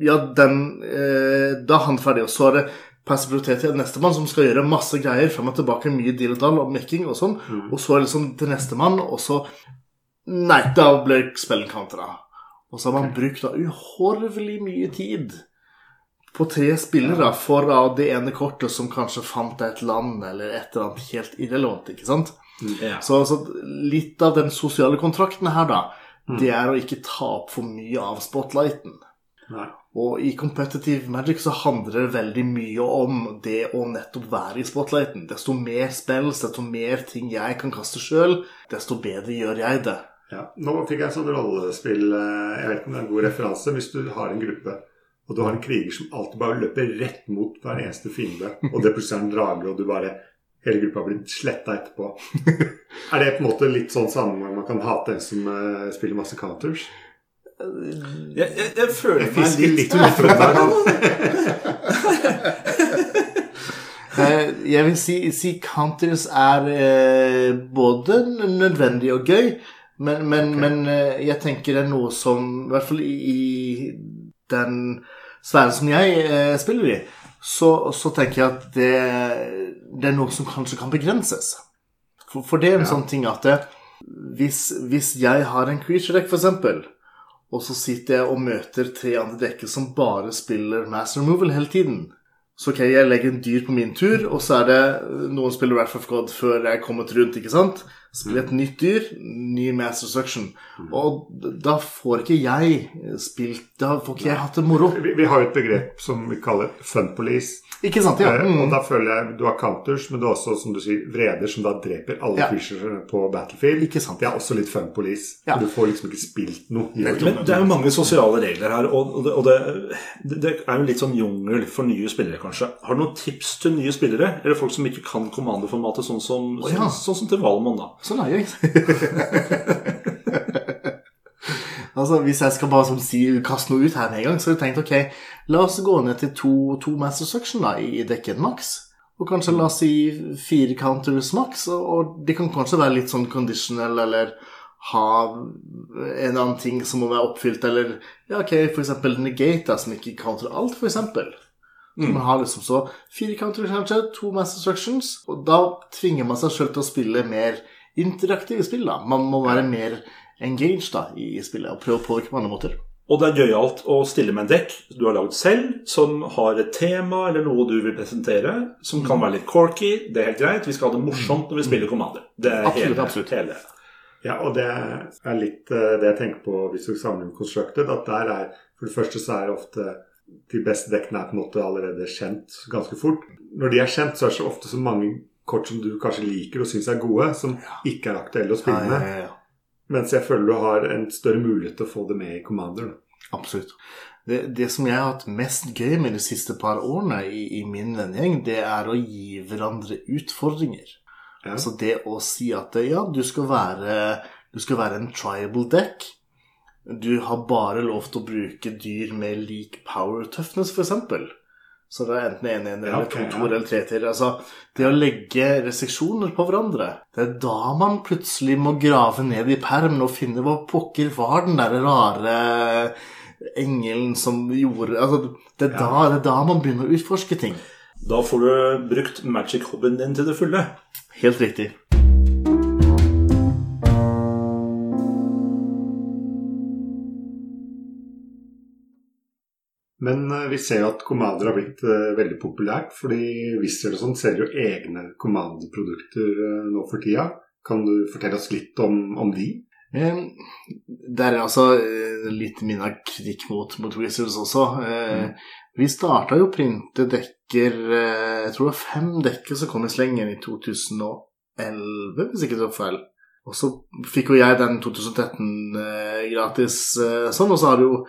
Ja, den eh, Da er han ferdig, og så er det passivitet til nestemann som skal gjøre masse greier frem og tilbake, mye deal og dall og mekking og sånn, og så er det liksom til nestemann, og så Nei, da ble spillet countera. Og så har man brukt da uhorvelig mye tid på tre spillere for da det ene kortet som kanskje fant et land eller et eller annet helt irrelevant, ikke sant? Ja. Så, så litt av den sosiale kontrakten her, da, det er å ikke ta opp for mye av spotlighten. Nei. Og i competitive magic så handler det veldig mye om det å nettopp være i spotlighten. Desto mer spills, desto mer ting jeg kan kaste sjøl, desto bedre gjør jeg det. Ja. Nå fikk jeg en sånn rollespill eh, Jeg vet ikke om det er en god referanse. Hvis du har en gruppe, og du har en kriger som alltid bare løper rett mot hver eneste fiende, og det plutselig er en drage, og du bare Hele gruppa blir sletta etterpå. [laughs] er det på en måte litt sånn sammenheng man kan hate en som uh, spiller masse counters? Jeg, jeg, jeg føler Jeg meg litt litt. [laughs] Eh, Jeg vil si, si counters er eh, både nødvendig og gøy, men, men, men eh, jeg tenker det er noe som I hvert fall i, i den sfæren som jeg eh, spiller i, så, så tenker jeg at det, det er noe som kanskje kan begrenses. For, for det er en Ja. sånn ting at det, hvis, hvis jeg har en creature deck, eksempel, og så sitter jeg og møter tre andre dekker som bare spiller mass removal hele tiden. Så ok, jeg legger en dyr på min tur, og så er det noen spiller Wrath of God før jeg er kommet rundt, ikke sant? Spiller et nytt dyr, ny mass destruction. Og da får ikke jeg spilt Da får ikke jeg hatt det moro. Vi, vi har jo et begrep som vi kaller fun police. Ikke sant? Ja. Mm. Og da føler jeg du har counters, men du har også, som du sier, vreder som da dreper alle Ja. creaturene på battlefield. Ikke sant. Det er også litt fun police. Ja. Du får liksom ikke spilt noe. i Men det er jo mange sosiale regler her, og, og, det, og det, det er jo litt sånn jungel for nye spillere, kanskje. Har du noen tips til nye spillere? Eller folk som ikke kan kommandoformatet, sånn som, oh, ja. sånn, sånn som til Valmon, da? Sånn er jeg. [laughs] altså, Hvis jeg skal bare sånn si, kaste noe ut her med en gang, så har jeg tenkt ok, la oss gå ned til to, to master suction da, i dekken maks. Og kanskje la oss si fire counters maks. Og, og det kan kanskje være litt sånn conditional, eller ha en annen ting som må være oppfylt, eller ja, ok, eksempel negate, da, som ikke counter alt, for eksempel. Man har liksom så fire counters kanskje, to mass instructions, og da tvinger man seg selv til å spille mer interaktive spill. da. Man må være mer engaged da, i spillet og prøve å påvirke på andre måter. Og det er gøyalt å stille med en dekk du har laget selv, som har et tema eller noe du vil presentere, som kan være litt corky. Det er helt greit. Vi skal ha det morsomt når vi spiller Commander. Det er Absolutt, hele, absolutt. hele. Ja, og det er litt eh, det jeg tenker på hvis du sammenligner Constructed. At der er For det første så er det ofte de beste dekkene er på en måte allerede kjent ganske fort. Når de er kjent, så er det så ofte så mange kort som du kanskje liker og syns er gode, som ikke er aktuelle å spille Ja, ja, med. ja, ja. Mens jeg føler du har en større mulighet til å få det med i Commander. Absolutt. Det, det som jeg har hatt mest gøy med de siste par årene i, i min vennegjeng, det er å gi hverandre utfordringer. Altså det å si at ja, du skal være, du skal være en tribal deck. Du har bare lov til å bruke dyr med lik power toughness, f.eks. Så det er enten en en Ja, eller ok, to ja. to eller tre til. Altså, det å legge restriksjoner på hverandre, det er da man plutselig må grave ned i permen og finne hva pokker var den der rare engelen som gjorde altså, det, er da, det er da man begynner å utforske ting. Da får du brukt magic-hobbyen din til det fulle. Helt riktig. Men eh, vi ser jo at Commander har blitt eh, veldig populært, fordi Wizard og sånn selger jo egne Commander-produkter eh, nå for tida. Kan du fortelle oss litt om, om de? Det er altså litt min kritikk mot, mot Wizards også. Mm. Vi starta jo å printe dekker Jeg tror det var fem dekker som kom i slengen i 2011, hvis ikke det var feil. Og så fikk jo jeg den 2013 eh, gratis sånn, og så har det jo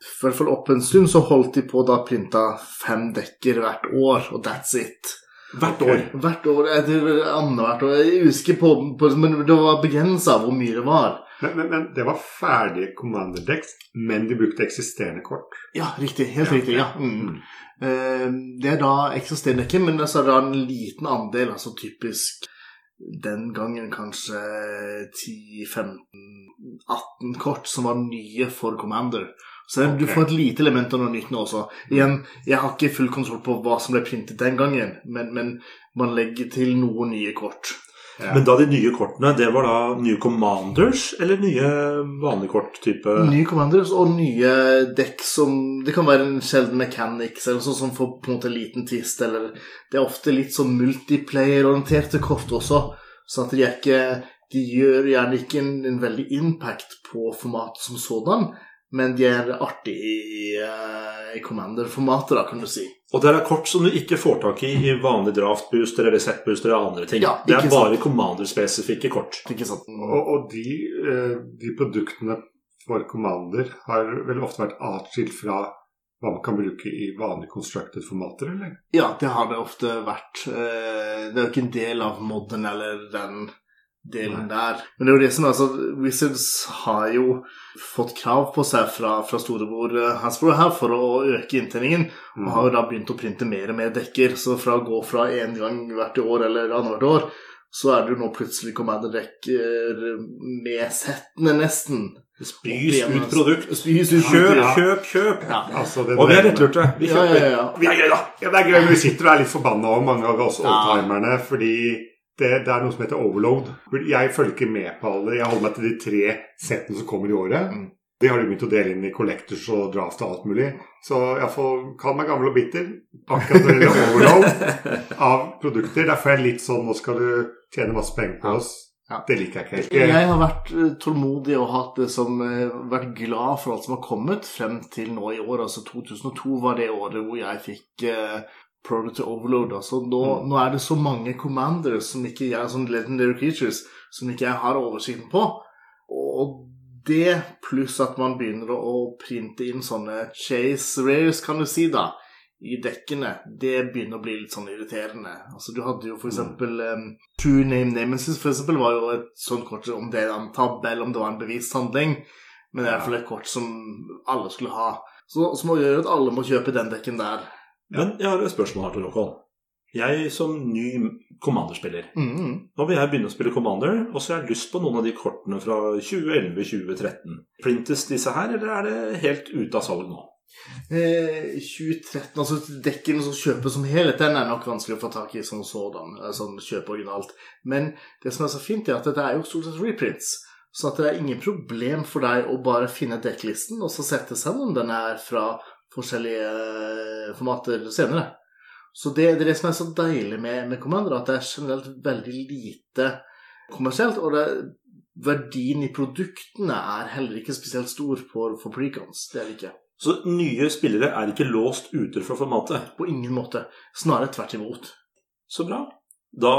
i hvert fall opp en stund så holdt de på da printa fem dekker hvert år, og that's it. Hvert år. Hvert år, annethvert år, jeg husker på, på men det var begrensa hvor mye det var. Men, men, men det var ferdige Commander Decks, men de brukte eksisterende kort. Ja, riktig. Helt Ja, riktig. ja. Mm. Eh, Det er da eksisterende dekker, men så er det da en liten andel, altså typisk den gangen kanskje 10-15-18 kort som var nye for Commander. Så du får et lite element av noe nytt nå også. Igjen, jeg har ikke full kontroll på hva som ble printet den gangen, men, men man legger til noen nye kort. Ja. Men da de nye kortene, det var da nye Commanders eller nye vanlige kort type Nye Commanders og nye dekk som Det kan være en sjelden mechanics eller sånn som får på en måte en liten twist, eller Det er ofte litt sånn multiplayer-orienterte kort også, så at de er ikke De gjør gjerne ikke en, en veldig impact på formatet som sådan, men de er artige i, eh, i Commander-formatet, da, kan du si. Og det er kort som du ikke får tak i i vanlig draftbooster eller setbooster og andre ting. Ja, det er bare Commander-spesifikke kort. Ikke sant? Og, og de, eh, de produktene for Commander har vel ofte vært atskilt fra hva man kan bruke i vanlige constructed formater, eller? Ja, det har det ofte vært. Eh, Det er jo ikke en del av modden eller den delen der. Men det er jo det som er, altså, Wizards har jo fått krav på seg fra, fra storebror eh, Hasbro her for å øke inntjeningen, og har jo da begynt å printe mer og mer dekker. Så fra å gå fra én gang hvert år eller annethvert år, så er det jo nå plutselig Commander-dekker med settene, nesten. Spys ut produkt. Spys ut Kjøp, kjøp, kjøp. Ja. Altså, det Og vi er lettlurte. Vi Ja, ja, ja. Vi er gøy, da! Ja, det er gøy, men vi sitter og er litt forbanna over mange av oss Ja. oldtimerne, fordi det, det er noe som heter overload. Jeg følger ikke med på alle. Jeg holder meg til de tre settene som kommer i året. Mm. De har de begynt å dele inn i collectors og draft og alt mulig. Så iallfall kall meg gammel og bitter. Akkurat når det gjelder [laughs] overload av produkter. Derfor er jeg litt sånn Nå skal du tjene masse penger på oss. Ja. Det liker jeg ikke helt. Jeg har vært eh, tålmodig og hatt det som eh, vært glad for alt som har kommet frem til nå i år. Altså 2002 var det året hvor jeg fikk Product Overload. Altså nå, nå er det så mange commanders som ikke jeg, som legendary creatures som ikke jeg har oversikten på. Og det pluss at man begynner å printe inn sånne chase rares, kan du si, da, i dekkene, det begynner å bli litt sånn irriterende. Altså Du hadde jo for eksempel um, True Name Nemesis, for eksempel, var jo et sånt kort om det er en tabbe eller om det var en bevist handling. Men det er i hvert fall et kort som alle skulle ha. Så, som gjør at alle må kjøpe den dekken der. Men jeg har et spørsmål her til Håkon. Jeg som ny Commander-spiller Mm. Nå vil jeg begynne å spille Commander, og så har jeg lyst på noen av de kortene fra 2011-2013. Printes disse her, eller er det helt ute av salg nå? Eh, 2013, altså dekken som kjøpes som helhet, den er nok vanskelig å få tak i som sådan. Sånn kjøpe originalt. Men det som er så fint, er at dette er jo stort sett reprints. Så at det er ingen problem for deg å bare finne dekklisten og så sette sammen den er fra forskjellige eh, formater senere. Så det, det er det som er så deilig med, med Commander, at det er generelt veldig lite kommersielt. Og det, verdien i produktene er heller ikke spesielt stor for, for precons. Det er det ikke. Så nye spillere er ikke låst ute fra formatet. På ingen måte. Snarere tvert imot. Så bra. Da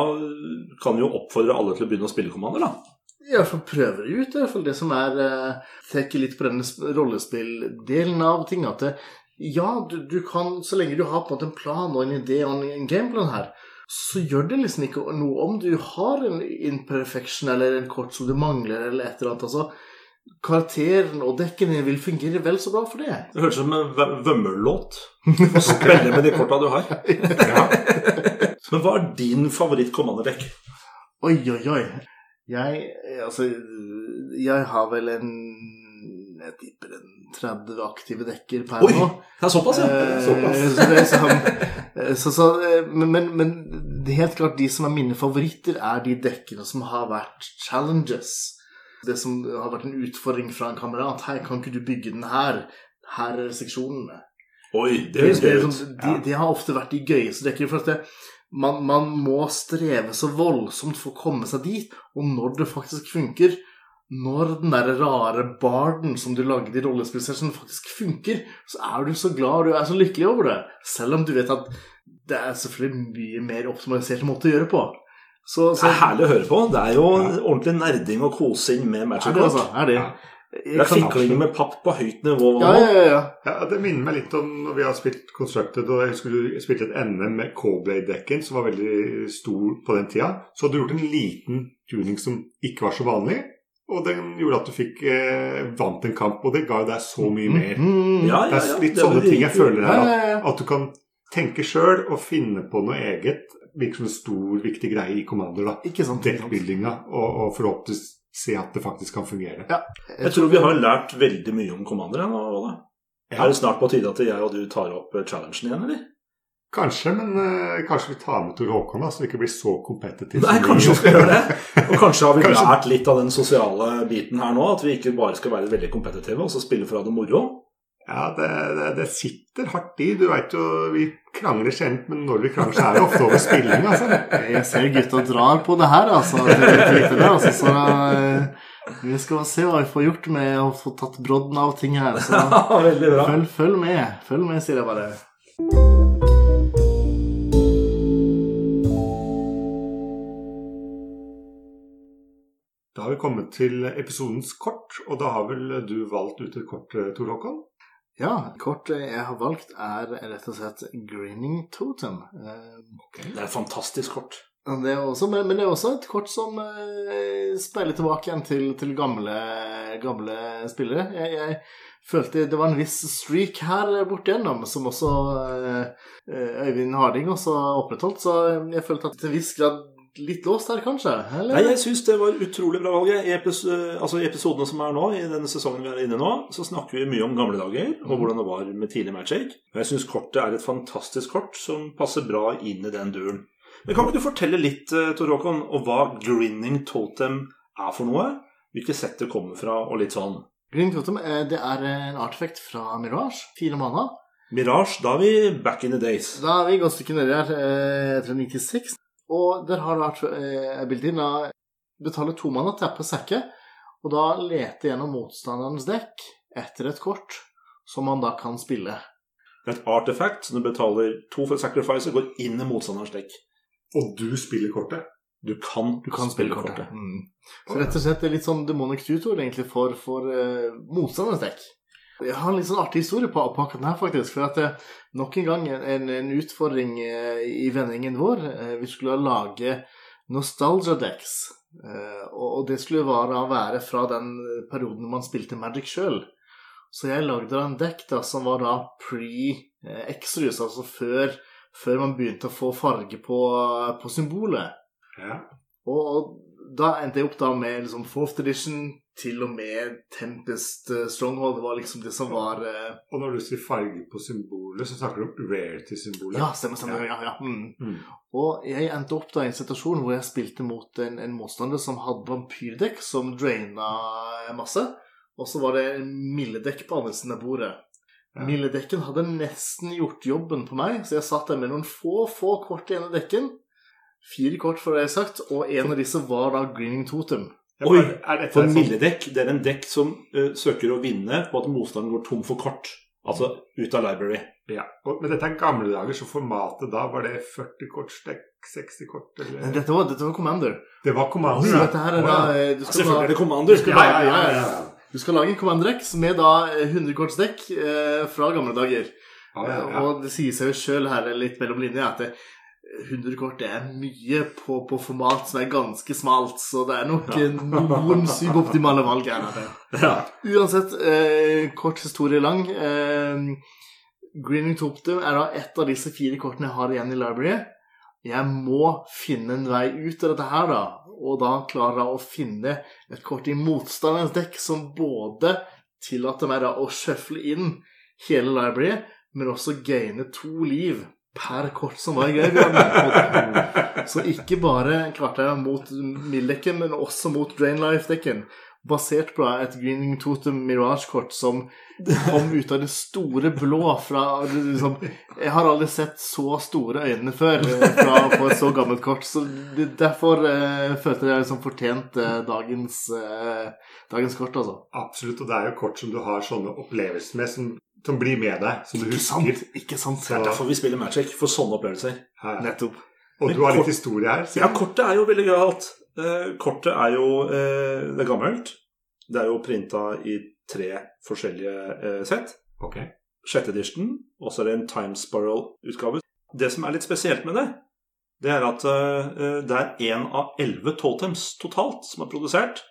kan vi jo oppfordre alle til å begynne å spille Commander, da. I hvert fall prøver det ut. Det er i hvert fall det som er eh, trekker litt på denne sp- rollespilldelen av ting. At det, ja, du, du kan, så lenge du har på en måte en plan og en idé og en, gameplan her, så gjør det liksom ikke noe om du har en imperfection eller en kort som du mangler, eller et eller annet. altså Karakteren og dekken vil fungere vel så bra for det. Det høres ut som en v- vømmerlåt. Du får spille med de korta du har. [laughs] Ja. Men hva er din favoritt-Commander-dekk? Oi, oi, oi. Jeg Altså, jeg har vel en Jeg tipper en 30 aktive dekker per Oi! nå. Det er såpass, ja. Eh, Såpass. så det er sånn, eh, så, så, eh, men, men, men helt klart de som er mine favoritter, er de dekkene som har vært challenges. Det som har vært en utfordring fra en kamerat. Hei, kan ikke du bygge den her? Her er seksjonene. Oi, det høres gøy er ut. sånn- de, de har ofte vært de gøyeste dekkene. For at det, man, man må streve så voldsomt for å komme seg dit. Og når det faktisk funker, når den der rare barden som du lagde i rollespillsession faktisk funker, så er du så glad og du er så lykkelig over det. Selv om du vet at det er selvfølgelig mye mer optimalisert måte å gjøre på. Så, Det er herlig å høre på. Det er jo ordentlig nerding og kosing med er Magic det, altså. Er det. Ja. Det er fikling med papp på høyt nivå. Ja, ja, ja, ja. Ja, Det minner meg litt om når vi har spilt Constructed, og jeg husker du spilte et NM med Coldblade-dekken, som var veldig stor på den tida. Så hadde du gjort en liten tuning som ikke var så vanlig, og den gjorde at du fikk eh, vant en kamp, og det ga jo deg så mye mer. Mm, Ja, Det ja, Det er litt Det sånne ting jeg føler her. ja, ja. At, at du kan tenke sjøl og finne på noe eget. Virker som en stor, viktig greie i Commander. da. Ikke sant. ikke og, og forhåpentligvis se at det faktisk kan fungere. Ja. Jeg tror vi har lært veldig mye om Commander nå, Ja. Er det snart på tide at jeg og du tar opp eh, challengen igjen, eller? Kanskje, men uh, kanskje vi tar med Tor Håkon, da, så vi ikke blir så kompetitive. Nei, kanskje vi skal gjøre det. Og kanskje har vi Kanskje- lært litt av den sosiale biten her nå. At vi ikke bare skal være veldig kompetitive og så spille for å ha det moro. Ja, det, det, det sitter hardt i. Du veit jo, vi krangler sjelden, men når vi krangler, så er det ofte over spilling, altså. Jeg ser gutta drar på det her, altså. til altså så uh... vi skal se hva vi får gjort med å få tatt brodden av ting her. Så [laughs] følg, følg med. Følg med, sier jeg bare. Da har vi kommet til episodens kort, og da har vel du valgt ut et kort, eh, Tor Håkon? Ja, kortet jeg har valgt, er rett og slett Grinning Totem. Okay. Det er et fantastisk kort. Det er også, men, men det er også et kort som eh, speiler tilbake igjen til, til gamle, gamle spillere. Jeg, jeg følte det var en viss streak her borte gjennom, som også eh, Øyvind Harding også opprettholdt. Så jeg følte at til en viss grad litt låst her, kanskje? Eller? Nei, jeg syns det var utrolig bra valget. I, epis altså, episodene som er nå, i denne sesongen vi er inne nå, så snakker vi mye om gamle dager og hvordan det var med tidlig Magic. Og jeg syns kortet er et fantastisk kort som passer bra inn i den duren. Men Kan ikke du fortelle litt, eh, Tor Håkon, om hva Grinning Totem er for noe? Hvilke sett det kommer fra, og litt sånn. Grinning Totem eh, det er en artefekt fra Mirage. Fire mana. Mirage, da er vi back in the days. Da er vi et godt stykke nedi her, eh, etter 96. Og der har det vært eh, abilityen betaler betale to mana, tappe sekket, og da leter gjennom motstanderens dekk etter et kort som man da kan spille. Det er et artefakt som du betaler to for sacrifice og går inn i motstanderens dekk. Og du spiller kortet? Du kan, Du kan spille kortet. Mm. Så rett og slett det er litt sånn demonic tutor egentlig for, for uh, motstanderens dekk. Jeg har en litt sånn artig historie på, på akkurat den her, faktisk. For at det, nok en gang en, en utfordring eh, i vendingen vår. Eh, vi skulle lage nostalgia decks. Eh, og, og det skulle være, være fra den perioden man spilte Magic sjøl. Så jeg lagde en dekk da, som var da pre-Exodus, altså før, før man begynte å få farge på, på symbolet. Ja. Og da endte jeg opp da med liksom fourth edition til og med Tempest eh, Stronghold. Det var liksom det som var uh... Og når du sier farge på symbolet, så snakker du om rarity-symbolet? Ja, stemmer, stemmer. Ja, ja. Mm. Mm. Og jeg endte opp da i en situasjon hvor jeg spilte mot en, en motstander som hadde vampyrdekk som draina masse. Og så var det en mildedekk på andre siden av bordet. Ja. Mildedekken hadde nesten gjort jobben på meg, så jeg satt der med noen få, få kort i ene dekken. Fire kort, for det jeg sagt, og en av disse var da Greening Totem. Oi, er dette For en mildedekk, det er en dekk som uh, søker å vinne på at motstanderen går tom for kort. Altså ut av library. Ja. Og, men dette er gamle dager, så formatet da var det 40 kortsdekk, 60 kort, eller Dette var, dette var Commander. Det var Commander, Så ja. dette her er da ja. eh, du skal, Selvfølgelig er det Commander. skal- Ja, ja, ja, ja, ja. du skal lage en Commander-dekk med da eh, 100 kortsdekk eh, fra gamle dager. Ja, ja, ja. Og det sier seg jo sjøl her litt mellom linjene at det, 100 kort det er mye på, på format som er ganske smalt, så det er nok ja. noen suboptimale valg her. er. Ja. Uansett, eh, kort historie lang. Eh, Greening Toptum er da ett av disse fire kortene jeg har igjen i library. Jeg må finne en vei ut av dette her, da. Og da klarer jeg å finne et kort i motstanderens dekk som både tillater meg da å shuffle inn hele library, men også gaine to liv per kort som var i graveyarden. Så ikke bare klarte jeg mot Mill-dekken, men også mot Drain Life-dekken. Basert på et Greening Totem Mirage-kort som kom ut av det store blå fra liksom, Jeg har aldri sett så store øyne før fra, på et så gammelt kort. Så det, derfor eh, følte jeg liksom fortjent eh, dagens, eh, dagens kort, altså. Absolutt. Og det er jo kort som du har sånne opplevelser med, som, som blir med deg, som du Ikke husker. sant? Ikke sant? Det er derfor vi spiller Magic, for sånne opplevelser. Ja. Nettopp. Og Men du har kort- litt historie her. Så. Ja, kortet er jo veldig gøyalt. Eh, kortet er jo eh, Det er gammelt. Det er jo printa i tre forskjellige eh, sett. Ok. Sjette edition, og så er det en Time Spiral-utgave. Det som er litt spesielt med det, det er at eh, det er én av elleve totems totalt som er produsert.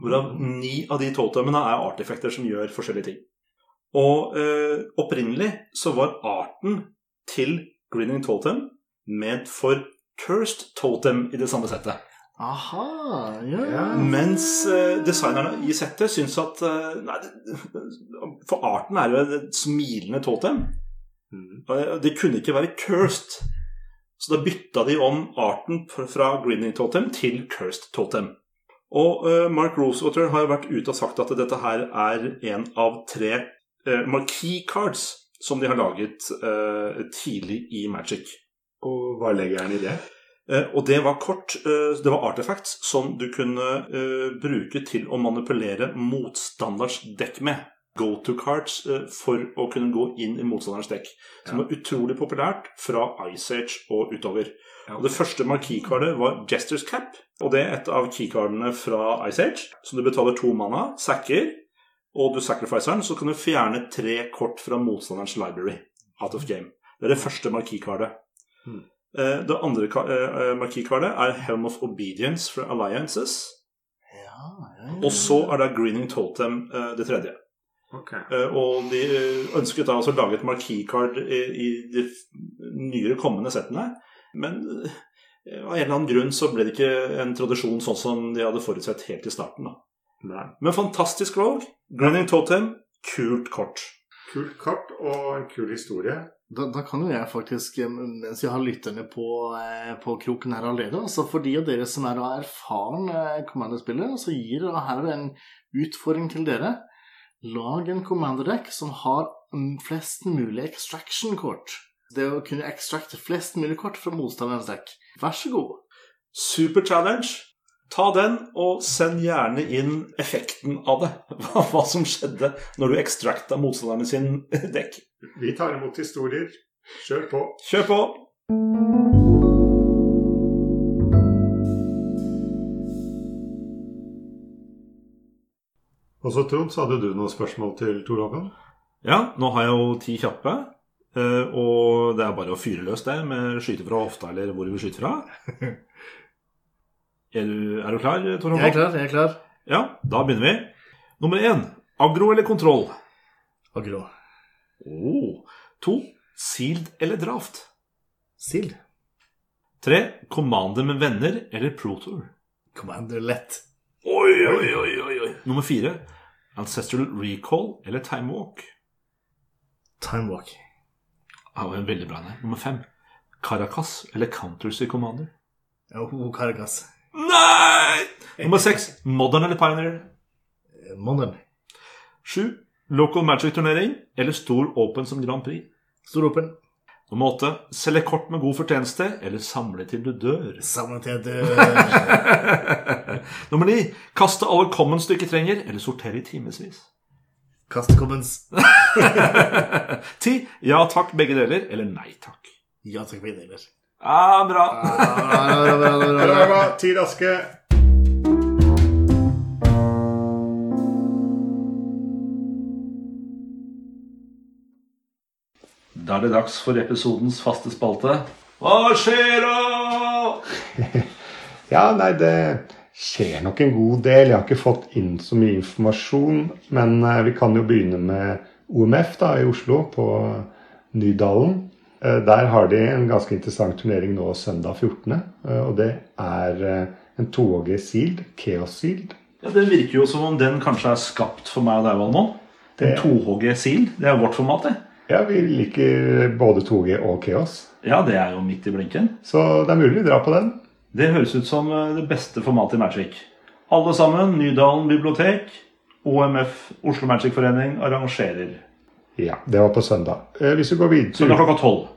Hvorav ni av de totemene er arteffekter som gjør forskjellige ting. Og eh, opprinnelig så var arten til Grinning Totem ment for Cursed Totem i det samme settet. Aha, ja. Ja. Mens eh, designerne i settet syns at eh, Nei, for arten er jo et smilende totem. Mm. Det kunne ikke være cursed. Så da bytta de om arten fra- Grinning Totem til Cursed Totem. Og eh, Mark Rosewater har jo vært ute og sagt at dette her er en av tre marquee cards som de har laget eh, tidlig i Magic. Og hva legger han i det? Eh, og det var kort eh, Det var artifacts som du kunne eh, bruke til å manipulere motstanders dekk med. Go to cards eh, for å kunne gå inn i motstanderens dekk. Som Ja. var utrolig populært fra Ice Age og utover. Ja. Og Det første marquee-kardet var Jesters Cap. Og det er et av keycardene fra Ice Age. Som du betaler to mana, sacker, og du sacrificer den, så kan du fjerne tre kort fra motstanderens library out of game. Det er det første marquee-kardet. Hmm. Eh, Det andre ka- eh, er Helm of Obedience fra Alliances. Ja, ja, ja. Og så er det Greening Totem eh, det tredje. Ok. Eh, Og de eh, ønsket da altså å lage et marquee-card i, i de nyere kommende settene. Men eh, av en eller annen grunn så ble det ikke en tradisjon sånn som de hadde forutsett helt i starten. da. Nei. Men fantastisk valg. Greening Totem, kult kort. Kult kort og en kul historie. Da, da kan jo jeg faktisk, eh, mens jeg har lytterne på, eh, på kroken her allerede altså For de av dere som er erfaren eh, Commander-spillere, så gir jeg her en utfordring til dere. Lag en Commander-dekk som har flest mulig extraction-kort. Det å kunne extracte flest mulig kort fra motstanderens dekk. Vær så god. Super challenge. Ta den, og send gjerne inn effekten av det. [laughs] Hva, hva som skjedde når du extracta motstanderne sin [laughs] dekk. Vi tar imot historier. Kjør på. Kjør på! Og så Trond, så hadde du noen spørsmål til Tor Håkon? Ja, nå har jeg jo ti kjappe. eh, Og det er bare å fyre løs det med skyte fra hofta eller hvor du vil skyte fra. [laughs] Er du, er du klar, Tor Jeg er klar. jeg er klar. Ja, da begynner vi. Nummer én agro eller kontroll? Agro. Oh. To sealed eller draft? Sild. Tre commander med venner eller protour? Commander lett. Oi, oi, oi, oi, oi. Nummer fire ancestral recall eller time walk? Timewalk. Ja, det var veldig bra. nei. Nummer fem Caracas eller Counters i Commander? Oh, Cargas. Nei! Nummer seks Modern eller Pioneer? Modern. Sju Local Magic-turnering eller stor Open som Grand Prix? Stor åpen. Nummer åtte Selge kort med god fortjeneste eller samle til du dør? Samle til et [laughs] Nummer ni Kaste alle commons du ikke trenger, eller sortere i timevis. Kastekommens. [laughs] Ti Ja takk, begge deler, eller nei takk. Ja takk, begge deler. Ah, bra. Bra, bra, bra, bra, Bra, bra. bra. Ti raske. Da er det dags for episodens faste spalte. Hva skjer da? [laughs] Ja, nei, det skjer nok en god del. Jeg har ikke fått inn så mye informasjon. Men eh, vi kan jo begynne med OMF da, i Oslo, på Nydalen. Eh, Der har de en ganske interessant turnering nå søndag 14. eh, Og det er eh, en 2G Sealed, Chaos Sealed. Ja, Det virker jo som om den kanskje er skapt for meg og deg, Valmon. Den Det- 2HG Sealed, Det er vårt format, det. Ja, vi liker både 2G og Chaos. Ja, det er jo midt i blinken. Så det er mulig vi drar på den. Det høres ut som det beste formatet i Magic. Alle sammen, Nydalen bibliotek, OMF, Oslo Magic Forening, arrangerer. Ja, det var på søndag. Eh, Hvis vi går videre Søndag klokka tolv.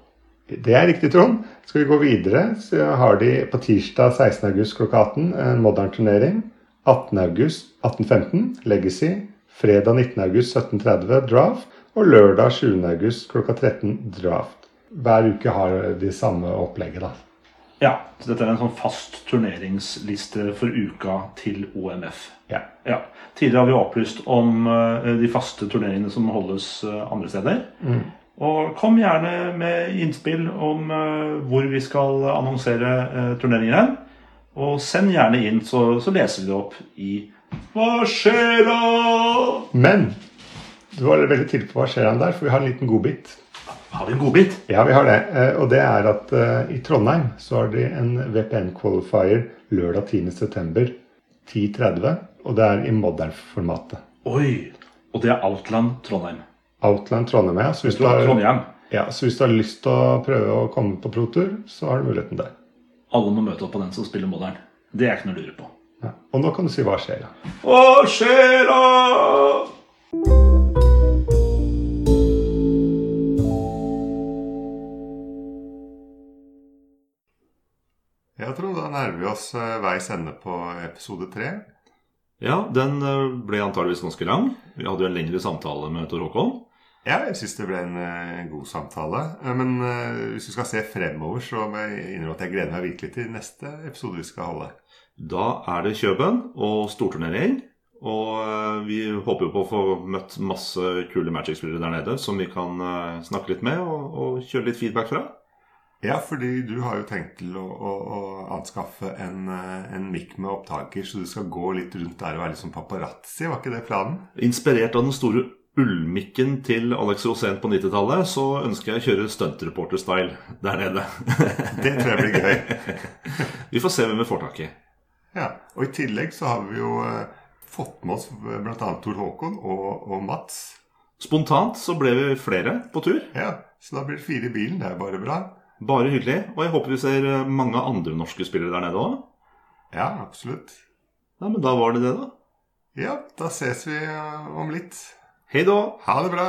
Det er riktig, Trond. Skal vi gå videre, så har de på tirsdag 16. august klokka 18 en modern turnering. 18. august 1815 Legacy. Fredag 19. august 1730 Draft. Og lørdag 7. august klokka 13 Draft. Hver uke har de samme opplegget, da. Ja, så Dette er en sånn fast turneringsliste for uka til OMF. Ja. Ja. Tidligere har vi opplyst om eh, de faste turneringene som holdes eh, andre steder. Og kom gjerne med innspill om eh, hvor vi skal annonsere turneringer hen. Og send gjerne inn, så, så leser vi det opp i Hva skjer da? Men du var veldig tidlig på hva skjer han der, for vi har en liten godbit. Har vi en godbit? Ja, vi har det. Og det er at i Trondheim så har de en VPN-qualifier lørdag 10.9. 10.30. Og det er i modern-formatet. Oi! Og det er Outland Trondheim. Outland Trondheim, ja. Så hvis, du har, Trondheim. ja. så hvis du har lyst til å prøve å komme på protur, så har du muligheten der. Alle må møte opp på den som spiller modern. Det er ikke noe å lure på. Ja. Og nå kan du si hva skjer, ja. Hva skjer da? Jeg tror da nærmer vi oss eh, veis ende på episode tre. Ja, den eh, ble antageligvis ganske lang. Vi hadde jo en lengre samtale med Tor Håkon. Ja, jeg syns det ble en, eh, en god samtale. Eh, Men uh, hvis vi skal se fremover, så må jeg innrømme at jeg gleder meg virkelig til neste episode vi skal holde. Da er det Kjøben og storturnering. Og uh, vi håper jo på å få møtt masse kule Magic-spillere der nede som vi kan uh, snakke litt med og, og kjøre litt feedback fra. Ja, fordi du har jo tenkt til å, å, å anskaffe en, eh, en mic med opptaker, så du skal gå litt rundt der og være litt som paparazzi, var ikke det planen? Inspirert av den store ullmikken til Alex Rosén på 90-tallet, så ønsker jeg å kjøre stuntreporter-style der nede. [laughs] Det tror jeg blir gøy. [laughs] vi får se hvem vi får tak i. Ja, Og i tillegg så har vi jo eh, fått med oss bl.a. Tor Håkon og, og Mats. Spontant så ble vi flere på tur. Ja, Så da blir det fire i bilen. Det er bare bra. Bare hyggelig. Og jeg håper vi ser eh, mange andre norske spillere der nede òg. Ja, absolutt. Ja, men da var det det, da. Ja, da ses vi eh, om litt. Hei da! Ha det bra.